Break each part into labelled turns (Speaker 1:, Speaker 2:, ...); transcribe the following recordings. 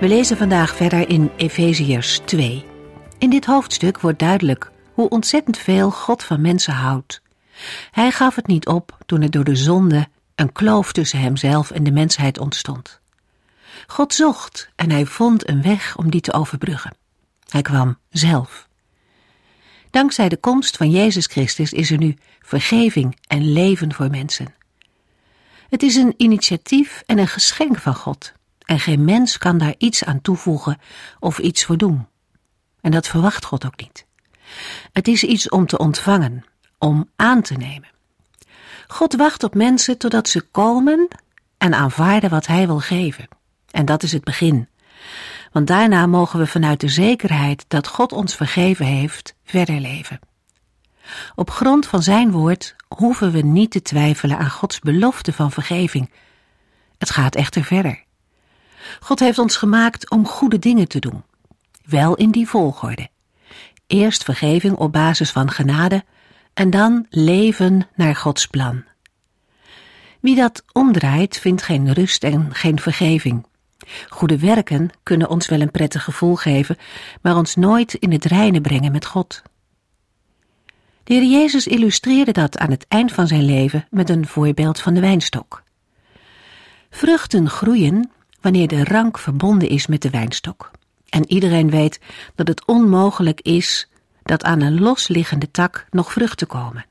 Speaker 1: We lezen vandaag verder in Efeziërs 2. In dit hoofdstuk wordt duidelijk hoe ontzettend veel God van mensen houdt. Hij gaf het niet op toen er door de zonde een kloof tussen hemzelf en de mensheid ontstond. God zocht en hij vond een weg om die te overbruggen. Hij kwam zelf. Dankzij de komst van Jezus Christus is er nu vergeving en leven voor mensen. Het is een initiatief en een geschenk van God en geen mens kan daar iets aan toevoegen of iets voor doen. En dat verwacht God ook niet. Het is iets om te ontvangen, om aan te nemen. God wacht op mensen totdat ze komen en aanvaarden wat Hij wil geven. En dat is het begin. Want daarna mogen we vanuit de zekerheid dat God ons vergeven heeft, verder leven. Op grond van Zijn woord hoeven we niet te twijfelen aan Gods belofte van vergeving. Het gaat echter verder. God heeft ons gemaakt om goede dingen te doen. Wel in die volgorde. Eerst vergeving op basis van genade en dan leven naar Gods plan. Wie dat omdraait, vindt geen rust en geen vergeving. Goede werken kunnen ons wel een prettig gevoel geven, maar ons nooit in het reine brengen met God. De Heer Jezus illustreerde dat aan het eind van zijn leven met een voorbeeld van de wijnstok. Vruchten groeien wanneer de rank verbonden is met de wijnstok. En iedereen weet dat het onmogelijk is dat aan een losliggende tak nog vruchten komen.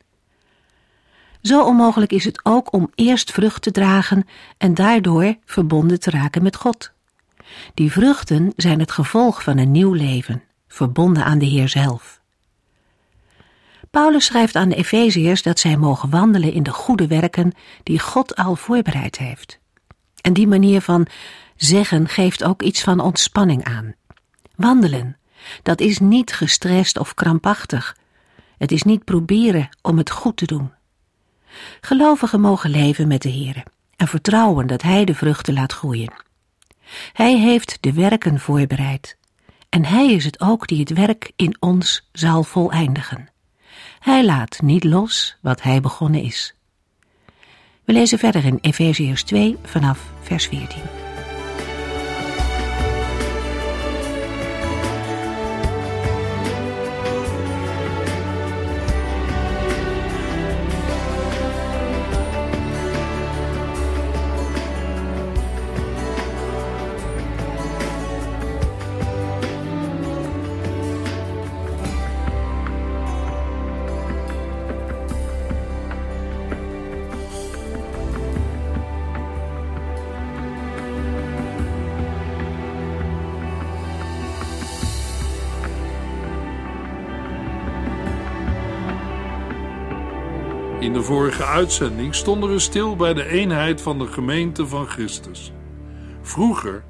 Speaker 1: Zo onmogelijk is het ook om eerst vrucht te dragen en daardoor verbonden te raken met God. Die vruchten zijn het gevolg van een nieuw leven, verbonden aan de Heer zelf. Paulus schrijft aan de Efeziërs dat zij mogen wandelen in de goede werken die God al voorbereid heeft. En die manier van zeggen geeft ook iets van ontspanning aan. Wandelen, dat is niet gestrest of krampachtig. Het is niet proberen om het goed te doen. Gelovigen mogen leven met de Heer en vertrouwen dat Hij de vruchten laat groeien. Hij heeft de werken voorbereid en Hij is het ook die het werk in ons zal voleindigen. Hij laat niet los wat Hij begonnen is. We lezen verder in Efeziërs 2 vanaf vers 14.
Speaker 2: In de vorige uitzending stonden we stil bij de eenheid van de gemeente van Christus. Vroeger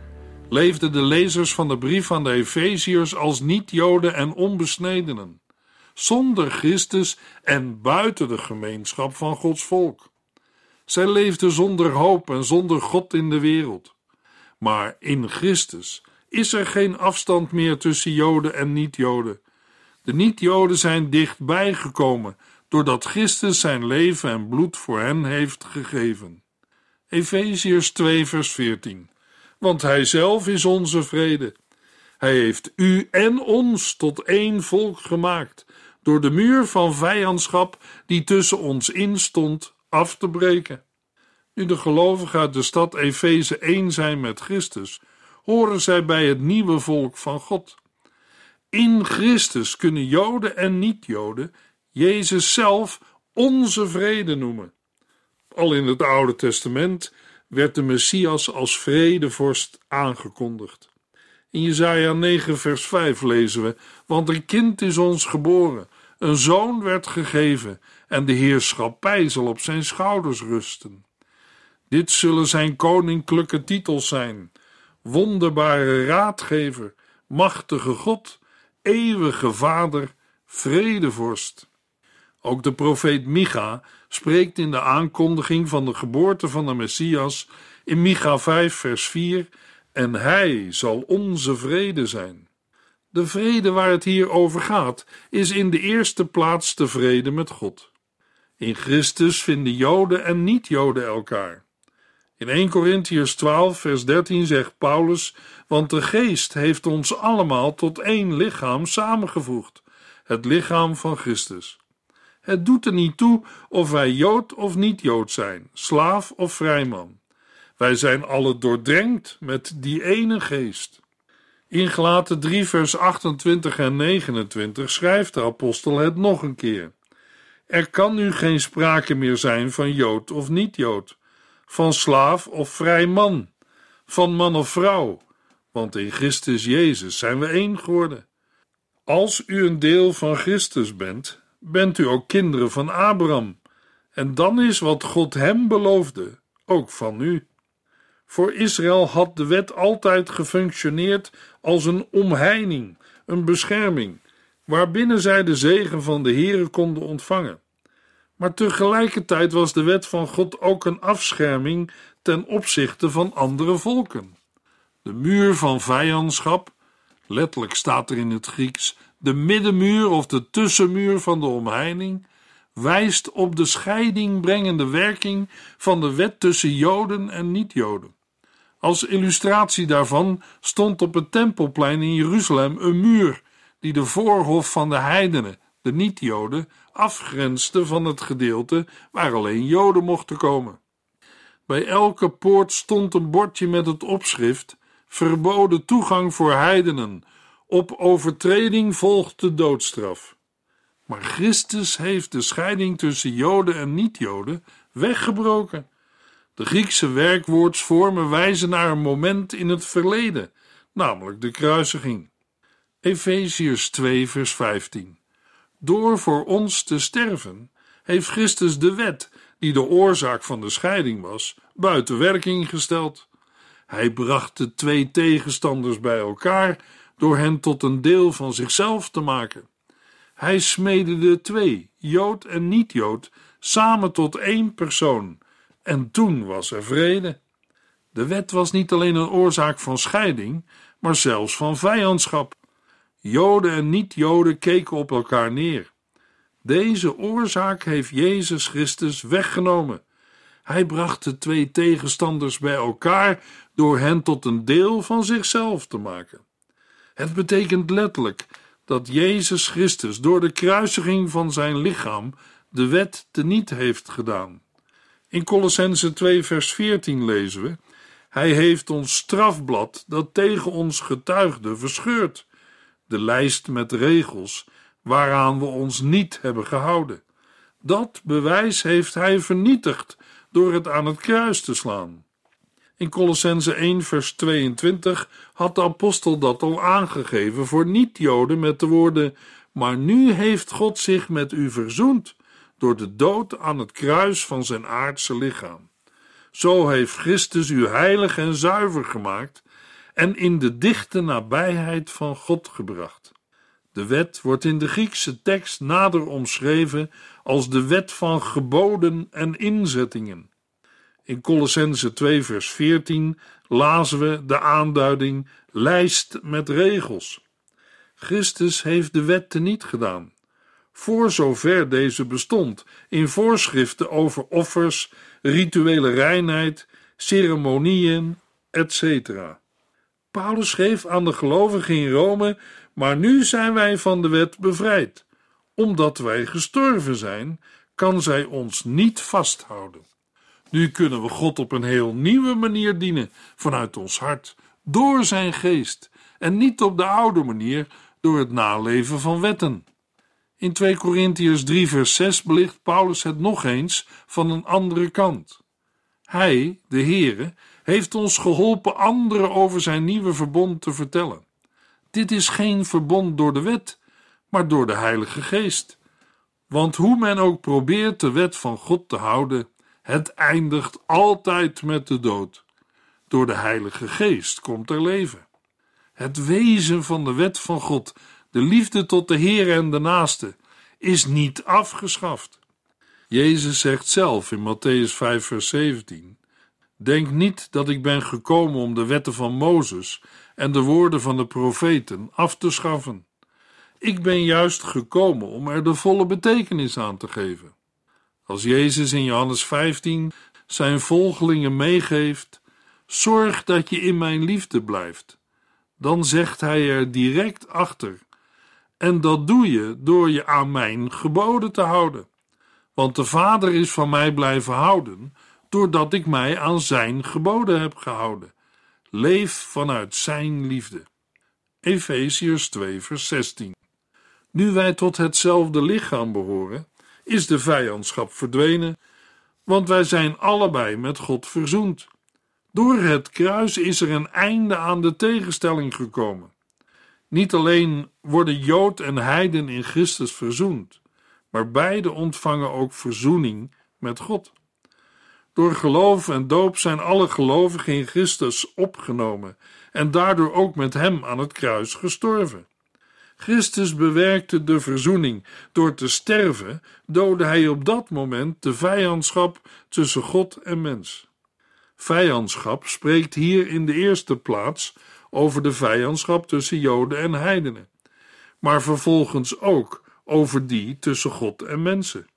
Speaker 2: leefden de lezers van de brief aan de Efeziërs als niet-Joden en onbesnedenen, zonder Christus en buiten de gemeenschap van Gods volk. Zij leefden zonder hoop en zonder God in de wereld. Maar in Christus is er geen afstand meer tussen Joden en niet-Joden. De niet-Joden zijn dichtbij gekomen doordat Christus zijn leven en bloed voor hen heeft gegeven. Efeziërs 2 vers 14 Want hij zelf is onze vrede. Hij heeft u en ons tot één volk gemaakt, door de muur van vijandschap die tussen ons in stond af te breken. Nu de gelovigen uit de stad Efeze één zijn met Christus, horen zij bij het nieuwe volk van God. In Christus kunnen Joden en niet-Joden Jezus zelf onze vrede noemen. Al in het Oude Testament werd de Messias als vredevorst aangekondigd. In Jesaja 9 vers 5 lezen we, want een kind is ons geboren, een zoon werd gegeven en de heerschappij zal op zijn schouders rusten. Dit zullen zijn koninklijke titels zijn, wonderbare raadgever, machtige God, eeuwige Vader, vredevorst. Ook de profeet Micha spreekt in de aankondiging van de geboorte van de Messias in Micha 5 vers 4 en hij zal onze vrede zijn. De vrede waar het hier over gaat, is in de eerste plaats de vrede met God. In Christus vinden Joden en niet-Joden elkaar. In 1 Corinthians 12, vers 13 zegt Paulus: Want de Geest heeft ons allemaal tot één lichaam samengevoegd, het lichaam van Christus. Het doet er niet toe of wij Jood of niet-Jood zijn, slaaf of vrijman. Wij zijn alle doordrenkt met die ene Geest. In Gelaten 3, vers 28 en 29 schrijft de apostel het nog een keer. Er kan nu geen sprake meer zijn van Jood of niet-Jood, van slaaf of vrij man, van man of vrouw, want in Christus Jezus zijn we één geworden. Als u een deel van Christus bent, bent u ook kinderen van Abraham, en dan is wat God hem beloofde ook van u. Voor Israël had de wet altijd gefunctioneerd als een omheining, een bescherming, waarbinnen zij de zegen van de Heere konden ontvangen. Maar tegelijkertijd was de wet van God ook een afscherming ten opzichte van andere volken. De muur van vijandschap, letterlijk staat er in het Grieks de middenmuur of de tussenmuur van de omheining, wijst op de scheiding brengende werking van de wet tussen Joden en niet-Joden. Als illustratie daarvan stond op het tempelplein in Jeruzalem een muur die de voorhof van de heidenen, de niet-Joden, afgrensde van het gedeelte waar alleen Joden mochten komen. Bij elke poort stond een bordje met het opschrift: verboden toegang voor heidenen. Op overtreding volgt de doodstraf. Maar Christus heeft de scheiding tussen Joden en niet-Joden weggebroken. De Griekse werkwoordsvormen wijzen naar een moment in het verleden, namelijk de kruisiging. Efeziërs 2, vers 15. Door voor ons te sterven, heeft Christus de wet, die de oorzaak van de scheiding was, buiten werking gesteld. Hij bracht de twee tegenstanders bij elkaar door hen tot een deel van zichzelf te maken. Hij smeedde de twee, Jood en niet-Jood, samen tot één persoon, en toen was er vrede. De wet was niet alleen een oorzaak van scheiding, maar zelfs van vijandschap. Joden en niet-Joden keken op elkaar neer. Deze oorzaak heeft Jezus Christus weggenomen. Hij bracht de twee tegenstanders bij elkaar door hen tot een deel van zichzelf te maken. Het betekent letterlijk dat Jezus Christus door de kruisiging van zijn lichaam de wet teniet heeft gedaan. In Colossense 2 vers 14 lezen we: Hij heeft ons strafblad dat tegen ons getuigde verscheurd de lijst met regels waaraan we ons niet hebben gehouden. Dat bewijs heeft hij vernietigd door het aan het kruis te slaan. In Colossense 1 vers 22 had de apostel dat al aangegeven voor niet-Joden met de woorden: Maar nu heeft God zich met u verzoend door de dood aan het kruis van zijn aardse lichaam. Zo heeft Christus u heilig en zuiver gemaakt en in de dichte nabijheid van God gebracht. De wet wordt in de Griekse tekst nader omschreven als de wet van geboden en inzettingen. In Colossense 2 vers 14 lazen we de aanduiding lijst met regels. Christus heeft de wet teniet gedaan, voor zover deze bestond, in voorschriften over offers, rituele reinheid, ceremonieën, etc. Paulus schreef aan de gelovigen in Rome: Maar nu zijn wij van de wet bevrijd. Omdat wij gestorven zijn, kan zij ons niet vasthouden. Nu kunnen we God op een heel nieuwe manier dienen, vanuit ons hart, door zijn geest, en niet op de oude manier, door het naleven van wetten. In 2 Corinthiërs 3 vers 6 belicht Paulus het nog eens van een andere kant. Hij, de Heere, heeft ons geholpen anderen over zijn nieuwe verbond te vertellen. Dit is geen verbond door de wet, maar door de Heilige Geest. Want hoe men ook probeert de wet van God te houden, het eindigt altijd met de dood. Door de Heilige Geest komt er leven. Het wezen van de wet van God, de liefde tot de Heer en de naaste, is niet afgeschaft. Jezus zegt zelf in Matthäus 5, vers 17: Denk niet dat ik ben gekomen om de wetten van Mozes en de woorden van de profeten af te schaffen. Ik ben juist gekomen om er de volle betekenis aan te geven. Als Jezus in Johannes 15 zijn volgelingen meegeeft: Zorg dat je in mijn liefde blijft, dan zegt hij er direct achter: En dat doe je door je aan mijn geboden te houden. Want de Vader is van mij blijven houden, doordat ik mij aan zijn geboden heb gehouden. Leef vanuit zijn liefde. Efeziërs 2, vers 16. Nu wij tot hetzelfde lichaam behoren, is de vijandschap verdwenen, want wij zijn allebei met God verzoend. Door het kruis is er een einde aan de tegenstelling gekomen. Niet alleen worden Jood en Heiden in Christus verzoend, maar beide ontvangen ook verzoening met God. Door geloof en doop zijn alle gelovigen in Christus opgenomen en daardoor ook met Hem aan het kruis gestorven. Christus bewerkte de verzoening. Door te sterven doodde hij op dat moment de vijandschap tussen God en mens. Vijandschap spreekt hier in de eerste plaats over de vijandschap tussen Joden en heidenen, maar vervolgens ook over die tussen God en mensen.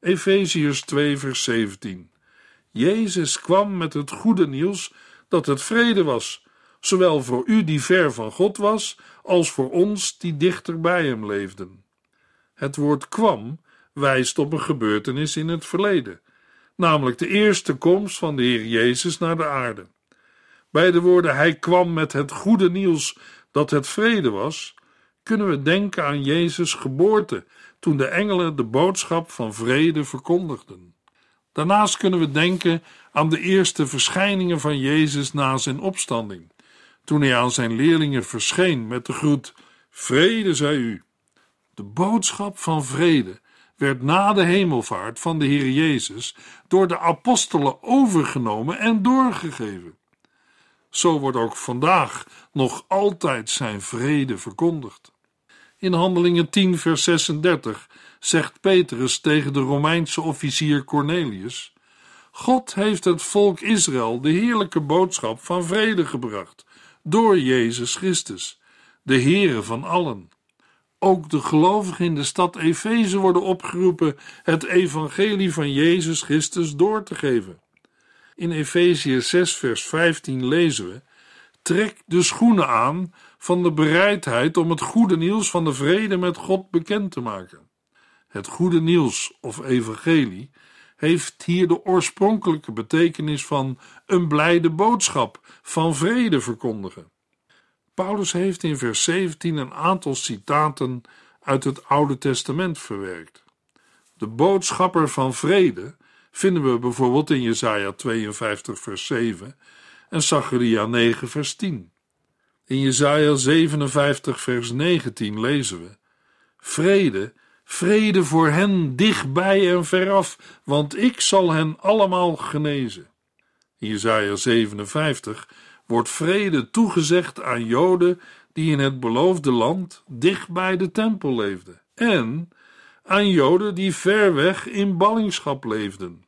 Speaker 2: Efeziërs 2, vers 17. Jezus kwam met het goede nieuws dat het vrede was, zowel voor u die ver van God was, als voor ons die dichter bij hem leefden. Het woord kwam wijst op een gebeurtenis in het verleden, namelijk de eerste komst van de Heer Jezus naar de aarde. Bij de woorden hij kwam met het goede nieuws dat het vrede was, kunnen we denken aan Jezus' geboorte toen de engelen de boodschap van vrede verkondigden. Daarnaast kunnen we denken aan de eerste verschijningen van Jezus na zijn opstanding toen hij aan zijn leerlingen verscheen met de groet: Vrede zij u. De boodschap van vrede werd na de hemelvaart van de Heer Jezus door de apostelen overgenomen en doorgegeven. Zo wordt ook vandaag nog altijd zijn vrede verkondigd. In Handelingen 10, vers 36 zegt Petrus tegen de Romeinse officier Cornelius: God heeft het volk Israël de heerlijke boodschap van vrede gebracht door Jezus Christus, de Heere van allen. Ook de gelovigen in de stad Efeze worden opgeroepen het evangelie van Jezus Christus door te geven. In Efezië 6 vers 15 lezen we: Trek de schoenen aan van de bereidheid om het goede nieuws van de vrede met God bekend te maken. Het goede nieuws of evangelie heeft hier de oorspronkelijke betekenis van een blijde boodschap van vrede verkondigen. Paulus heeft in vers 17 een aantal citaten uit het Oude Testament verwerkt. De boodschapper van vrede vinden we bijvoorbeeld in Jesaja 52 vers 7 en Zacharia 9 vers 10. In Jesaja 57 vers 19 lezen we: Vrede Vrede voor hen dichtbij en veraf, want ik zal hen allemaal genezen. Jesaja 57 wordt vrede toegezegd aan Joden die in het beloofde land dicht bij de tempel leefden, en aan Joden die ver weg in ballingschap leefden.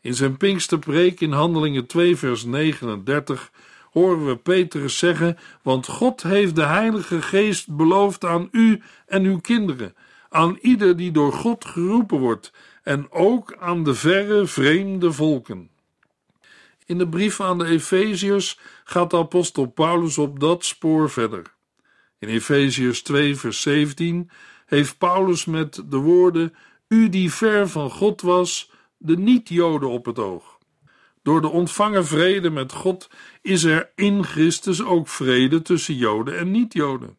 Speaker 2: In zijn Pinksterpreek in Handelingen 2 vers 39 horen we Petrus zeggen, want God heeft de Heilige Geest beloofd aan u en uw kinderen, aan ieder die door God geroepen wordt en ook aan de verre vreemde volken. In de brief aan de Efeziërs gaat de apostel Paulus op dat spoor verder. In Efeziërs 2 vers 17 heeft Paulus met de woorden u die ver van God was, de niet-Joden op het oog. Door de ontvangen vrede met God is er in Christus ook vrede tussen Joden en niet-Joden.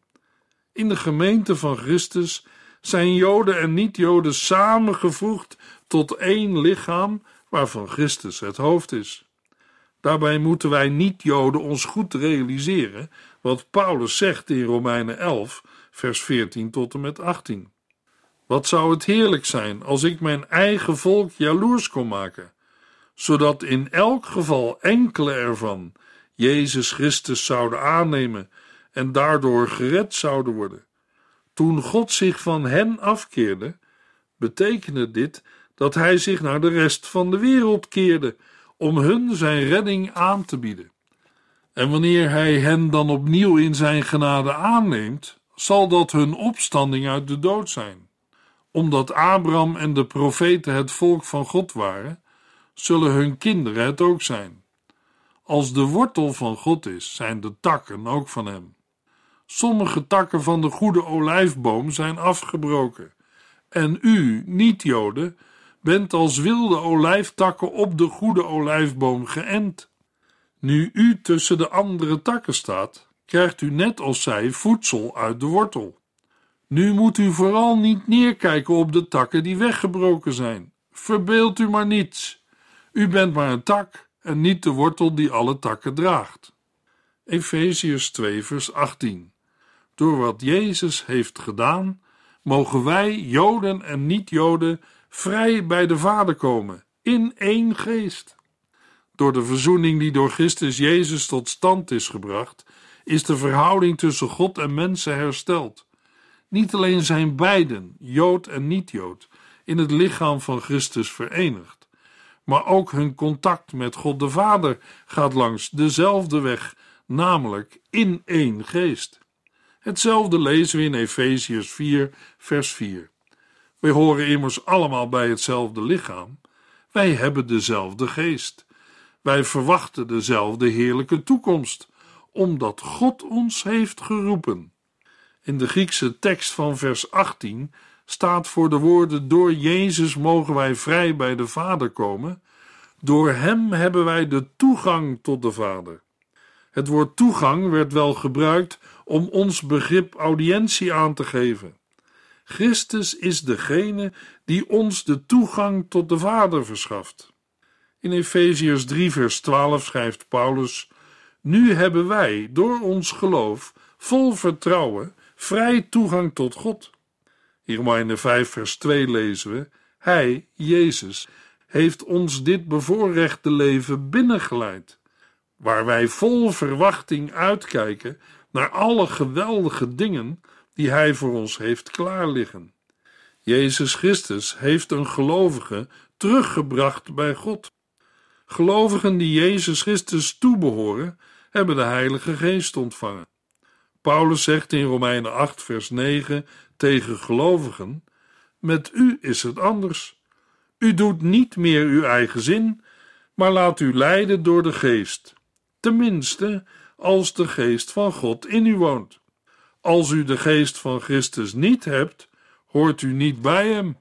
Speaker 2: In de gemeente van Christus zijn Joden en niet-Joden samengevoegd tot één lichaam waarvan Christus het hoofd is. Daarbij moeten wij niet-Joden ons goed realiseren wat Paulus zegt in Romeinen 11, vers 14 tot en met 18. Wat zou het heerlijk zijn als ik mijn eigen volk jaloers kon maken, zodat in elk geval enkele ervan Jezus Christus zouden aannemen en daardoor gered zouden worden. Toen God zich van hen afkeerde, betekende dit dat hij zich naar de rest van de wereld keerde om hun zijn redding aan te bieden. En wanneer hij hen dan opnieuw in zijn genade aanneemt, zal dat hun opstanding uit de dood zijn. Omdat Abraham en de profeten het volk van God waren, zullen hun kinderen het ook zijn. Als de wortel van God is, zijn de takken ook van hem. Sommige takken van de goede olijfboom zijn afgebroken. En u, niet-Joden, bent als wilde olijftakken op de goede olijfboom geënt. Nu u tussen de andere takken staat, krijgt u net als zij voedsel uit de wortel. Nu moet u vooral niet neerkijken op de takken die weggebroken zijn. Verbeeld u maar niets. U bent maar een tak en niet de wortel die alle takken draagt. Efeziërs 2 vers 18 Door wat Jezus heeft gedaan, mogen wij, Joden en niet-Joden, vrij bij de Vader komen, in één geest. Door de verzoening die door Christus Jezus tot stand is gebracht, is de verhouding tussen God en mensen hersteld. Niet alleen zijn beiden, Jood en niet-Jood, in het lichaam van Christus verenigd, maar ook hun contact met God de Vader gaat langs dezelfde weg, namelijk in één geest. Hetzelfde lezen we in Efeziërs 4, vers 4. Wij horen immers allemaal bij hetzelfde lichaam. Wij hebben dezelfde geest. Wij verwachten dezelfde heerlijke toekomst, omdat God ons heeft geroepen. In de Griekse tekst van vers 18 staat voor de woorden: Door Jezus mogen wij vrij bij de Vader komen. Door Hem hebben wij de toegang tot de Vader. Het woord toegang werd wel gebruikt om ons begrip audiëntie aan te geven. Christus is degene die ons de toegang tot de Vader verschaft. In Efeziërs 3, vers 12 schrijft Paulus: Nu hebben wij door ons geloof vol vertrouwen vrij toegang tot God. In Romeinen 5, vers 2 lezen we: Hij, Jezus, heeft ons dit bevoorrechte leven binnengeleid, waar wij vol verwachting uitkijken naar alle geweldige dingen die Hij voor ons heeft klaarliggen. Jezus Christus heeft een gelovige teruggebracht bij God. Gelovigen die Jezus Christus toebehoren, hebben de Heilige Geest ontvangen. Paulus zegt in Romeinen 8, vers 9 tegen gelovigen: Met u is het anders. U doet niet meer uw eigen zin, maar laat u leiden door de Geest. Tenminste, als de Geest van God in u woont. Als u de Geest van Christus niet hebt, hoort u niet bij Hem.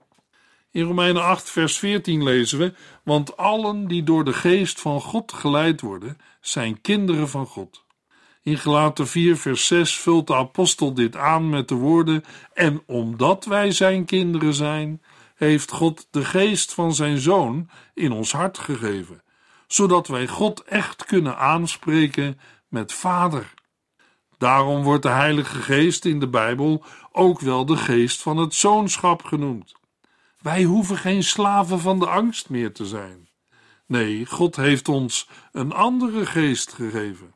Speaker 2: In Romeinen 8, vers 14 lezen we: Want allen die door de geest van God geleid worden, zijn kinderen van God. In Gelaten 4, vers 6 vult de apostel dit aan met de woorden: En omdat wij zijn kinderen zijn, heeft God de geest van zijn zoon in ons hart gegeven, zodat wij God echt kunnen aanspreken met Vader. Daarom wordt de Heilige Geest in de Bijbel ook wel de geest van het zoonschap genoemd. Wij hoeven geen slaven van de angst meer te zijn. Nee, God heeft ons een andere geest gegeven.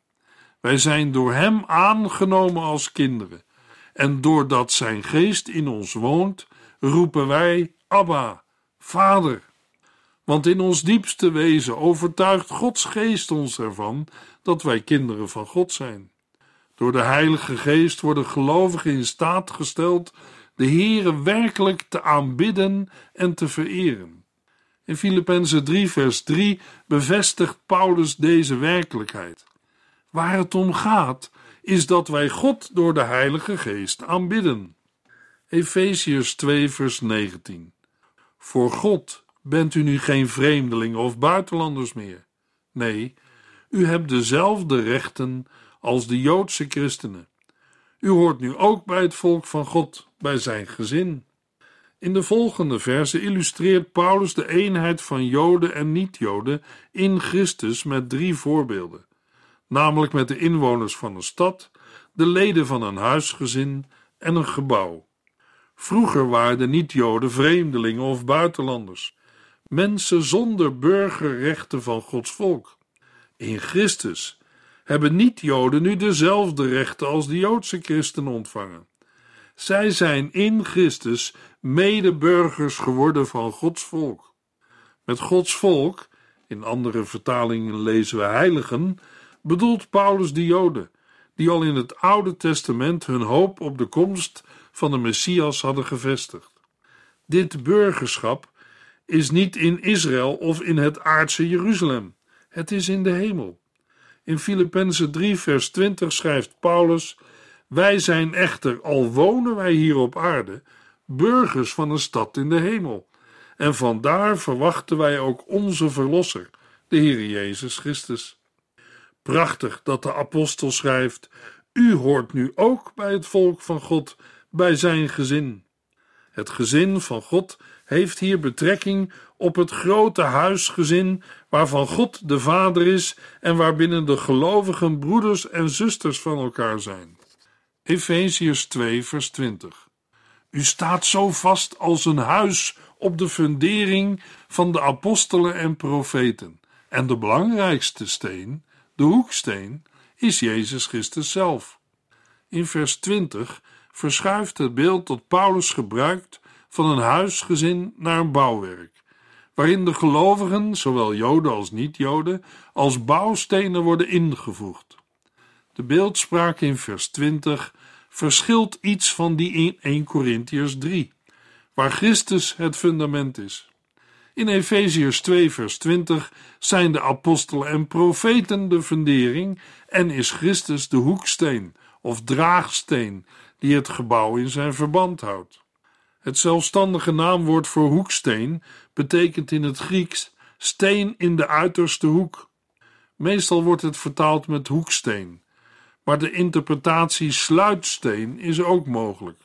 Speaker 2: Wij zijn door Hem aangenomen als kinderen. En doordat Zijn geest in ons woont, roepen wij Abba, Vader. Want in ons diepste wezen overtuigt Gods geest ons ervan dat wij kinderen van God zijn. Door de Heilige Geest worden gelovigen in staat gesteld de Heere werkelijk te aanbidden en te vereren. In Filippenzen 3 vers 3 bevestigt Paulus deze werkelijkheid. Waar het om gaat, is dat wij God door de Heilige Geest aanbidden. Efesiërs 2 vers 19 Voor God bent u nu geen vreemdelingen of buitenlanders meer. Nee, u hebt dezelfde rechten als de Joodse christenen. U hoort nu ook bij het volk van God, bij zijn gezin. In de volgende verse illustreert Paulus de eenheid van Joden en niet-Joden in Christus met drie voorbeelden, namelijk met de inwoners van een stad, de leden van een huisgezin en een gebouw. Vroeger waren de niet-Joden vreemdelingen of buitenlanders, mensen zonder burgerrechten van Gods volk. In Christus hebben niet-Joden nu dezelfde rechten als de Joodse christenen ontvangen. Zij zijn in Christus medeburgers geworden van Gods volk. Met Gods volk, in andere vertalingen lezen we heiligen, bedoelt Paulus de Joden, die al in het Oude Testament hun hoop op de komst van de Messias hadden gevestigd. Dit burgerschap is niet in Israël of in het aardse Jeruzalem, het is in de hemel. In Filippenzen 3, vers 20 schrijft Paulus: Wij zijn echter, al wonen wij hier op aarde, burgers van een stad in de hemel. En vandaar verwachten wij ook onze Verlosser, de Heer Jezus Christus. Prachtig dat de apostel schrijft: U hoort nu ook bij het volk van God, bij zijn gezin. Het gezin van God heeft hier betrekking op het grote huisgezin waarvan God de Vader is en waarbinnen de gelovigen broeders en zusters van elkaar zijn. Efeziërs 2, vers 20. U staat zo vast als een huis op de fundering van de apostelen en profeten. En de belangrijkste steen, de hoeksteen, is Jezus Christus zelf. In vers 20 verschuift het beeld dat Paulus gebruikt van een huisgezin naar een bouwwerk, waarin de gelovigen, zowel Joden als niet-Joden, als bouwstenen worden ingevoegd. De beeldspraak in vers 20 verschilt iets van die in 1 Corinthiërs 3, waar Christus het fundament is. In Efeziërs 2, vers 20 zijn de apostelen en profeten de fundering en is Christus de hoeksteen of draagsteen die het gebouw in zijn verband houdt. Het zelfstandige naamwoord voor hoeksteen betekent in het Grieks steen in de uiterste hoek. Meestal wordt het vertaald met hoeksteen, maar de interpretatie sluitsteen is ook mogelijk.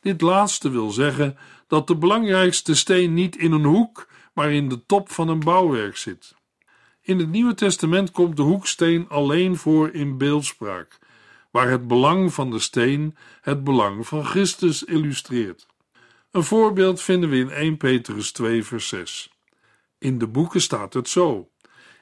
Speaker 2: Dit laatste wil zeggen dat de belangrijkste steen niet in een hoek, maar in de top van een bouwwerk zit. In het Nieuwe Testament komt de hoeksteen alleen voor in beeldspraak, waar het belang van de steen het belang van Christus illustreert. Een voorbeeld vinden we in 1 Petrus 2, vers 6. In de boeken staat het zo: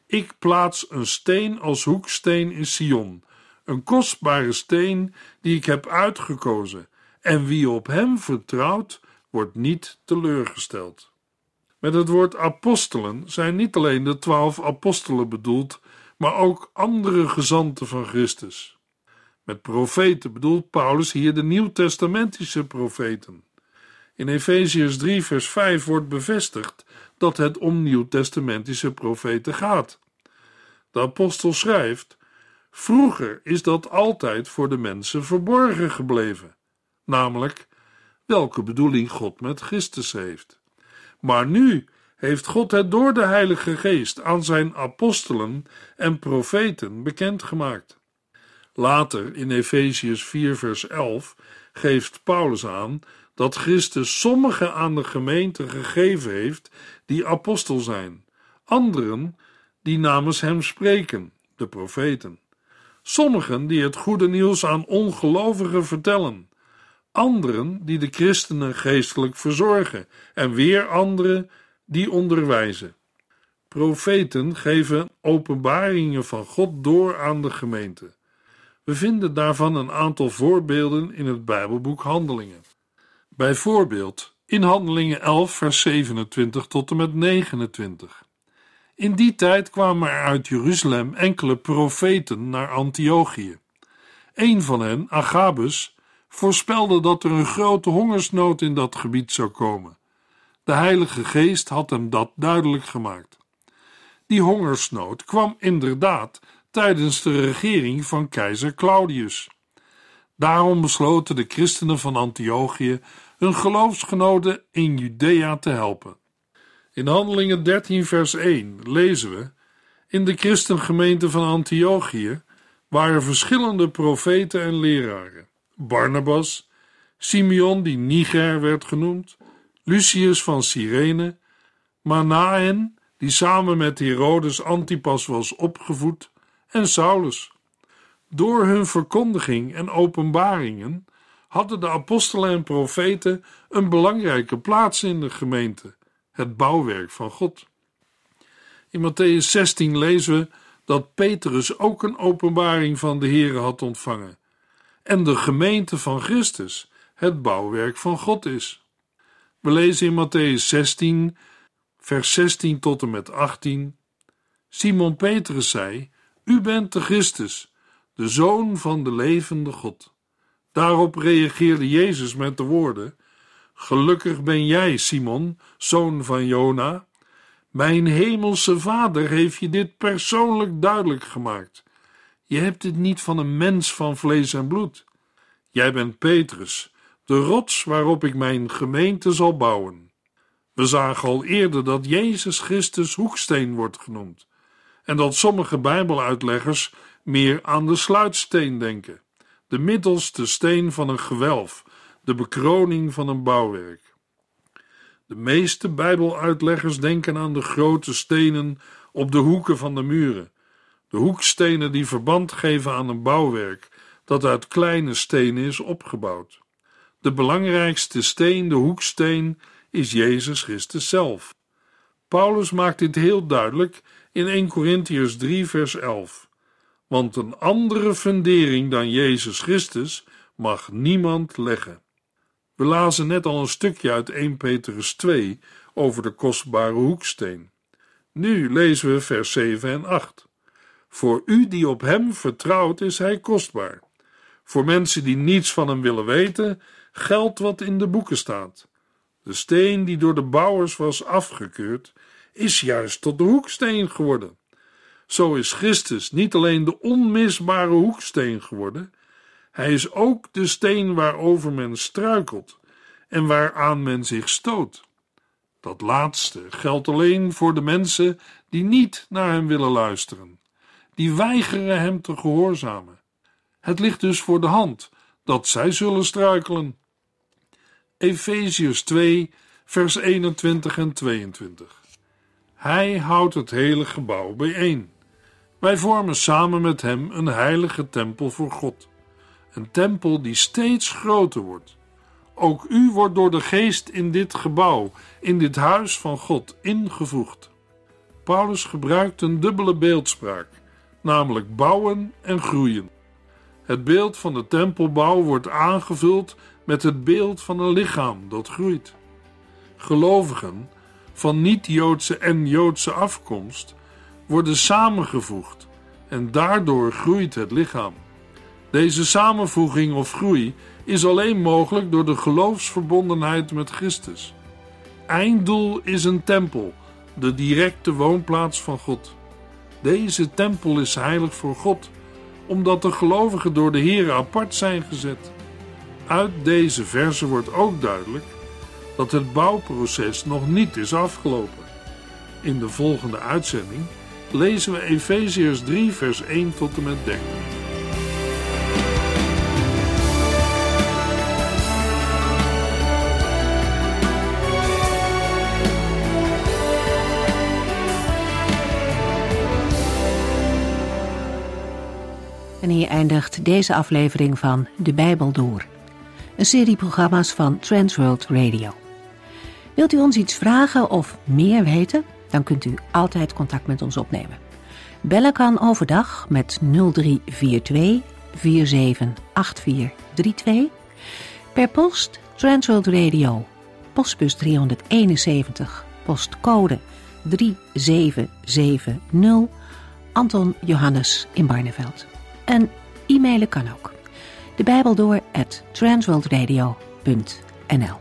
Speaker 2: Ik plaats een steen als hoeksteen in Sion, een kostbare steen die ik heb uitgekozen, en wie op hem vertrouwt, wordt niet teleurgesteld. Met het woord apostelen zijn niet alleen de twaalf apostelen bedoeld, maar ook andere gezanten van Christus. Met profeten bedoelt Paulus hier de nieuwtestamentische profeten. In Efeziërs 3, vers 5 wordt bevestigd dat het om nieuwtestamentische profeten gaat. De apostel schrijft: Vroeger is dat altijd voor de mensen verborgen gebleven, namelijk welke bedoeling God met Christus heeft. Maar nu heeft God het door de Heilige Geest aan zijn apostelen en profeten bekendgemaakt. Later in Efeziërs 4, vers 11 geeft Paulus aan dat Christus sommigen aan de gemeente gegeven heeft die apostel zijn, anderen die namens hem spreken, de profeten, sommigen die het goede nieuws aan ongelovigen vertellen, anderen die de christenen geestelijk verzorgen en weer anderen die onderwijzen. Profeten geven openbaringen van God door aan de gemeente. We vinden daarvan een aantal voorbeelden in het Bijbelboek Handelingen. Bijvoorbeeld in Handelingen 11, vers 27 tot en met 29. In die tijd kwamen er uit Jeruzalem enkele profeten naar Antiochië. Een van hen, Agabus, voorspelde dat er een grote hongersnood in dat gebied zou komen. De Heilige Geest had hem dat duidelijk gemaakt. Die hongersnood kwam inderdaad tijdens de regering van keizer Claudius. Daarom besloten de christenen van Antiochië hun geloofsgenoten in Judea te helpen. In Handelingen 13, vers 1 lezen we: In de christengemeente van Antiochië waren verschillende profeten en leraren: Barnabas, Simeon, die Niger werd genoemd, Lucius van Cyrene, Manaen, die samen met Herodes Antipas was opgevoed, en Saulus. Door hun verkondiging en openbaringen hadden de apostelen en profeten een belangrijke plaats in de gemeente, het bouwwerk van God. In Matthäus 16 lezen we dat Petrus ook een openbaring van de Heere had ontvangen en de gemeente van Christus het bouwwerk van God is. We lezen in Matthäus 16, vers 16 tot en met 18. Simon Petrus zei: U bent de Christus, de zoon van de levende God. Daarop reageerde Jezus met de woorden: Gelukkig ben jij, Simon, zoon van Jona. Mijn hemelse vader heeft je dit persoonlijk duidelijk gemaakt. Je hebt het niet van een mens van vlees en bloed. Jij bent Petrus, de rots waarop ik mijn gemeente zal bouwen. We zagen al eerder dat Jezus Christus hoeksteen wordt genoemd en dat sommige Bijbeluitleggers meer aan de sluitsteen denken, de middelste steen van een gewelf, de bekroning van een bouwwerk. De meeste Bijbeluitleggers denken aan de grote stenen op de hoeken van de muren, de hoekstenen die verband geven aan een bouwwerk dat uit kleine stenen is opgebouwd. De belangrijkste steen, de hoeksteen, is Jezus Christus zelf. Paulus maakt dit heel duidelijk in 1 Corinthians 3, vers 11. Want een andere fundering dan Jezus Christus mag niemand leggen. We lazen net al een stukje uit 1 Petrus 2 over de kostbare hoeksteen. Nu lezen we vers 7 en 8. Voor u die op hem vertrouwt, is hij kostbaar. Voor mensen die niets van hem willen weten, geldt wat in de boeken staat. De steen die door de bouwers was afgekeurd, is juist tot de hoeksteen geworden. Zo is Christus niet alleen de onmisbare hoeksteen geworden, hij is ook de steen waarover men struikelt en waaraan men zich stoot. Dat laatste geldt alleen voor de mensen die niet naar hem willen luisteren, die weigeren hem te gehoorzamen. Het ligt dus voor de hand dat zij zullen struikelen. Efeziërs 2, vers 21 en 22. Hij houdt het hele gebouw bijeen. Wij vormen samen met hem een heilige tempel voor God. Een tempel die steeds groter wordt. Ook u wordt door de geest in dit gebouw, in dit huis van God, ingevoegd. Paulus gebruikt een dubbele beeldspraak, namelijk bouwen en groeien. Het beeld van de tempelbouw wordt aangevuld met het beeld van een lichaam dat groeit. Gelovigen van niet-Joodse en Joodse afkomst worden samengevoegd en daardoor groeit het lichaam. Deze samenvoeging of groei is alleen mogelijk door de geloofsverbondenheid met Christus. Einddoel is een tempel, de directe woonplaats van God. Deze tempel is heilig voor God omdat de gelovigen door de Heer apart zijn gezet. Uit deze verse wordt ook duidelijk dat het bouwproces nog niet is afgelopen. In de volgende uitzending lezen we Efeziërs 3, vers 1 tot en met 13.
Speaker 1: En hier eindigt deze aflevering van De Bijbel Door. Een serie programma's van Transworld Radio. Wilt u ons iets vragen of meer weten? Dan kunt u altijd contact met ons opnemen. Bellen kan overdag met 0342 478432. Per post Transworld Radio. Postbus 371. Postcode 3770. Anton Johannes in Barneveld. En e-mailen kan ook. De Bijbel door at transworldradio.nl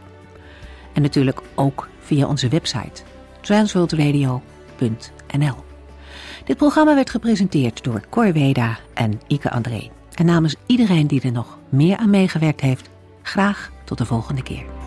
Speaker 1: En natuurlijk ook via onze website transworldradio.nl Dit programma werd gepresenteerd door Cor Weda en Ike André. En namens iedereen die er nog meer aan meegewerkt heeft, graag tot de volgende keer.